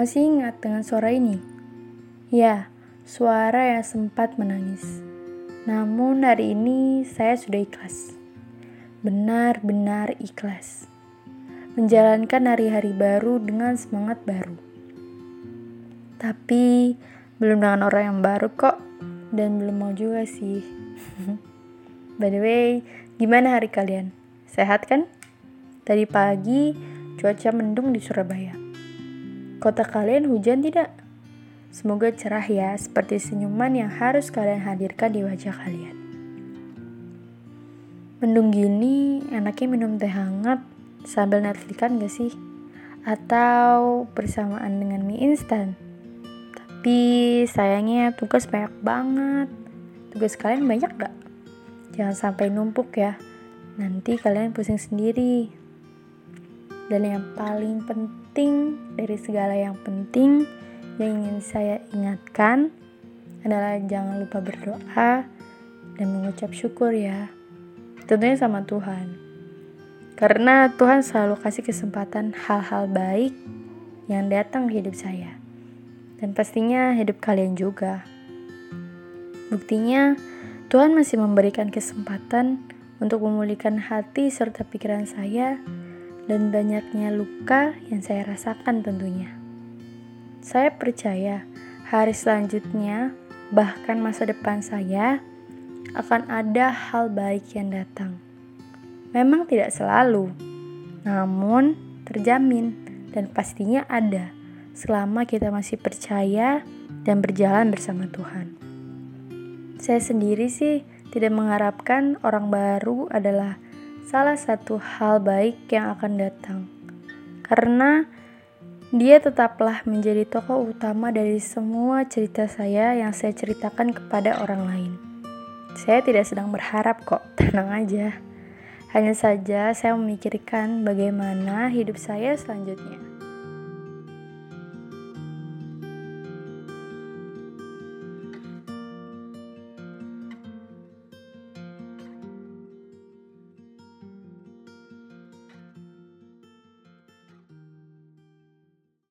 Masih ingat dengan suara ini? Ya, suara yang sempat menangis. Namun hari ini saya sudah ikhlas. Benar-benar ikhlas. Menjalankan hari-hari baru dengan semangat baru. Tapi belum dengan orang yang baru kok. Dan belum mau juga sih. By the way, gimana hari kalian? Sehat kan? Tadi pagi cuaca mendung di Surabaya. Kota kalian hujan tidak? Semoga cerah ya, seperti senyuman yang harus kalian hadirkan di wajah kalian. Mendung gini, enaknya minum teh hangat sambil Netflixan gak sih? Atau bersamaan dengan mie instan? Tapi sayangnya tugas banyak banget. Tugas kalian banyak gak? Jangan sampai numpuk ya. Nanti kalian pusing sendiri. Dan yang paling penting dari segala yang penting, yang ingin saya ingatkan adalah jangan lupa berdoa dan mengucap syukur ya. Tentunya sama Tuhan. Karena Tuhan selalu kasih kesempatan hal-hal baik yang datang ke hidup saya. Dan pastinya hidup kalian juga. Buktinya, Tuhan masih memberikan kesempatan untuk memulihkan hati serta pikiran saya dan banyaknya luka yang saya rasakan tentunya. Saya percaya hari selanjutnya, bahkan masa depan saya, akan ada hal baik yang datang. Memang tidak selalu, namun terjamin dan pastinya ada selama kita masih percaya dan berjalan bersama Tuhan. Saya sendiri sih tidak mengharapkan orang baru adalah salah satu hal baik yang akan datang. Karena dia tetaplah menjadi tokoh utama dari semua cerita saya yang saya ceritakan kepada orang lain. Saya tidak sedang berharap kok, tenang aja. Hanya saja saya memikirkan bagaimana hidup saya selanjutnya.